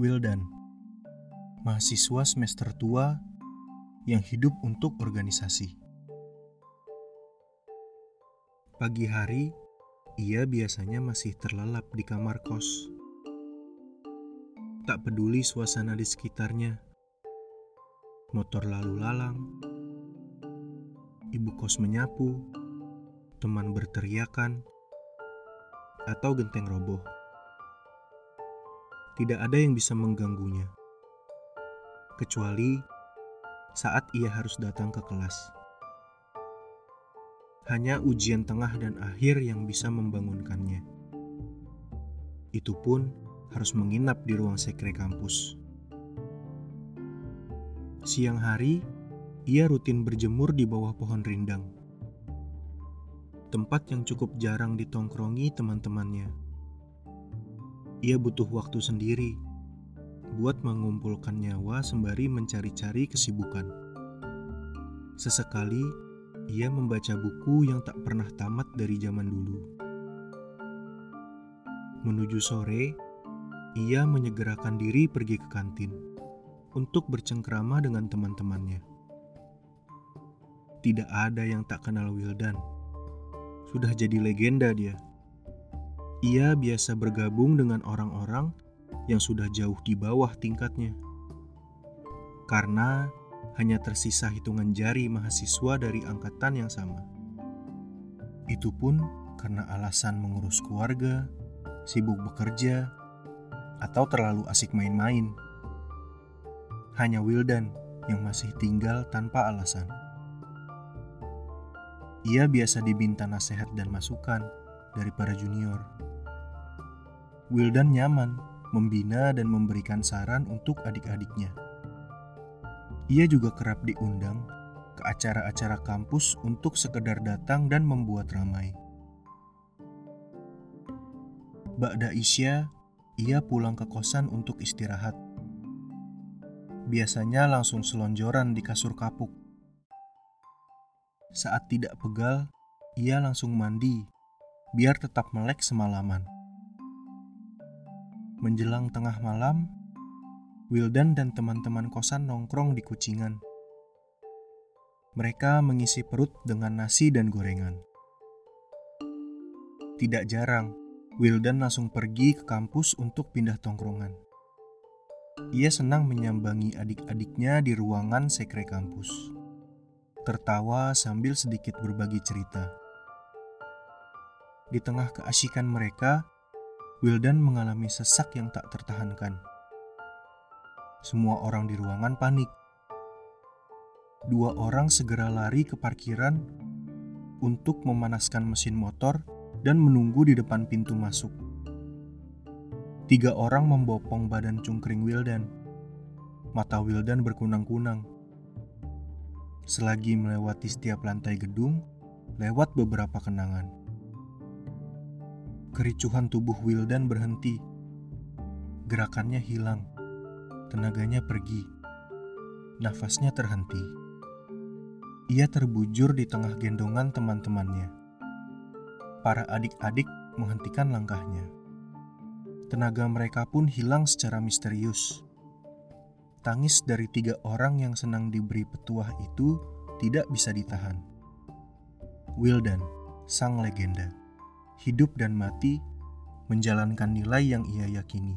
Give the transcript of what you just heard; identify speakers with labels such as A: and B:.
A: Wildan, mahasiswa semester tua yang hidup untuk organisasi. Pagi hari, ia biasanya masih terlelap di kamar kos. Tak peduli suasana di sekitarnya, motor lalu lalang, ibu kos menyapu, teman berteriakan, atau genteng roboh. Tidak ada yang bisa mengganggunya, kecuali saat ia harus datang ke kelas. Hanya ujian tengah dan akhir yang bisa membangunkannya. Itu pun harus menginap di ruang sekre kampus. Siang hari, ia rutin berjemur di bawah pohon rindang. Tempat yang cukup jarang ditongkrongi teman-temannya. Ia butuh waktu sendiri buat mengumpulkan nyawa sembari mencari-cari kesibukan. Sesekali, ia membaca buku yang tak pernah tamat dari zaman dulu. Menuju sore, ia menyegerakan diri pergi ke kantin untuk bercengkrama dengan teman-temannya. Tidak ada yang tak kenal Wildan. Sudah jadi legenda dia. Ia biasa bergabung dengan orang-orang yang sudah jauh di bawah tingkatnya. Karena hanya tersisa hitungan jari mahasiswa dari angkatan yang sama. Itu pun karena alasan mengurus keluarga, sibuk bekerja, atau terlalu asik main-main. Hanya Wildan yang masih tinggal tanpa alasan. Ia biasa diminta nasihat dan masukan dari para junior. Wildan nyaman membina dan memberikan saran untuk adik-adiknya. Ia juga kerap diundang ke acara-acara kampus untuk sekedar datang dan membuat ramai. Ba'da Isya, ia pulang ke kosan untuk istirahat. Biasanya langsung selonjoran di kasur kapuk saat tidak pegal, ia langsung mandi, biar tetap melek semalaman. Menjelang tengah malam, Wildan dan teman-teman kosan nongkrong di kucingan. Mereka mengisi perut dengan nasi dan gorengan. Tidak jarang, Wildan langsung pergi ke kampus untuk pindah tongkrongan. Ia senang menyambangi adik-adiknya di ruangan sekre kampus tertawa sambil sedikit berbagi cerita. Di tengah keasikan mereka, Wildan mengalami sesak yang tak tertahankan. Semua orang di ruangan panik. Dua orang segera lari ke parkiran untuk memanaskan mesin motor dan menunggu di depan pintu masuk. Tiga orang membopong badan cungkring Wildan. Mata Wildan berkunang-kunang selagi melewati setiap lantai gedung, lewat beberapa kenangan. Kericuhan tubuh Wildan berhenti. Gerakannya hilang. Tenaganya pergi. Nafasnya terhenti. Ia terbujur di tengah gendongan teman-temannya. Para adik-adik menghentikan langkahnya. Tenaga mereka pun hilang secara misterius. Tangis dari tiga orang yang senang diberi petuah itu tidak bisa ditahan. Wildan, sang legenda, hidup dan mati menjalankan nilai yang ia yakini.